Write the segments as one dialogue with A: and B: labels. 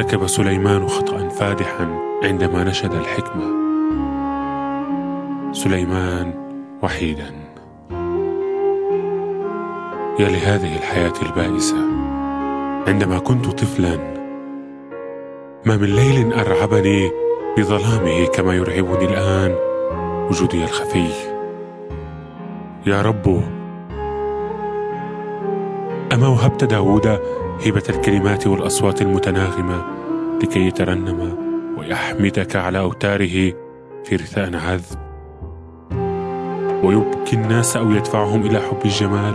A: ارتكب سليمان خطأ فادحا عندما نشد الحكمة. سليمان وحيدا. يا لهذه الحياة البائسة. عندما كنت طفلا ما من ليل أرعبني بظلامه كما يرعبني الآن وجودي الخفي. يا رب أما وهبت داود هبة الكلمات والأصوات المتناغمة لكي يترنم ويحمدك على أوتاره في رثاء عذب. ويبكي الناس أو يدفعهم إلى حب الجمال.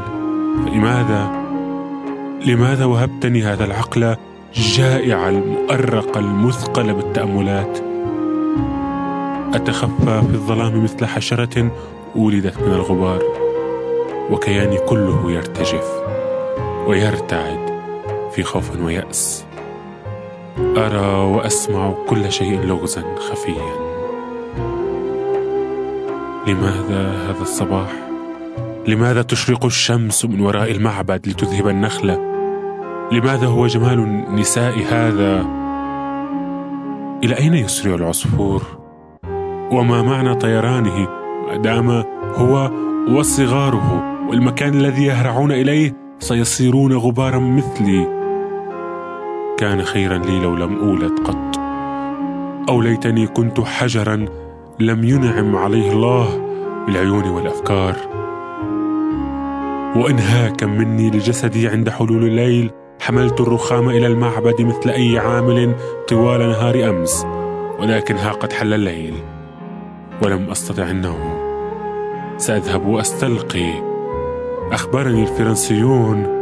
A: فلماذا؟ لماذا وهبتني هذا العقل الجائع المؤرق المثقل بالتأملات؟ أتخفى في الظلام مثل حشرة ولدت من الغبار وكياني كله يرتجف ويرتعد. في خوف ويأس أرى وأسمع كل شيء لغزا خفيا لماذا هذا الصباح؟ لماذا تشرق الشمس من وراء المعبد لتذهب النخلة؟ لماذا هو جمال النساء هذا؟ إلى أين يسرع العصفور؟ وما معنى طيرانه ما دام هو وصغاره والمكان الذي يهرعون إليه سيصيرون غبارا مثلي كان خيرا لي لو لم أولد قط. أو ليتني كنت حجرا لم ينعم عليه الله بالعيون والأفكار. وإنهاكا مني لجسدي عند حلول الليل حملت الرخام إلى المعبد مثل أي عامل طوال نهار أمس ولكن ها قد حل الليل ولم أستطع النوم. سأذهب وأستلقي. أخبرني الفرنسيون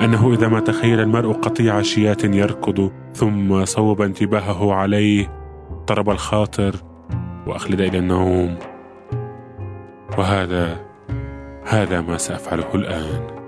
A: أنه إذا ما تخيل المرء قطيع شياة يركض ثم صوب انتباهه عليه طرب الخاطر وأخلد إلى النوم. وهذا هذا ما سأفعله الآن.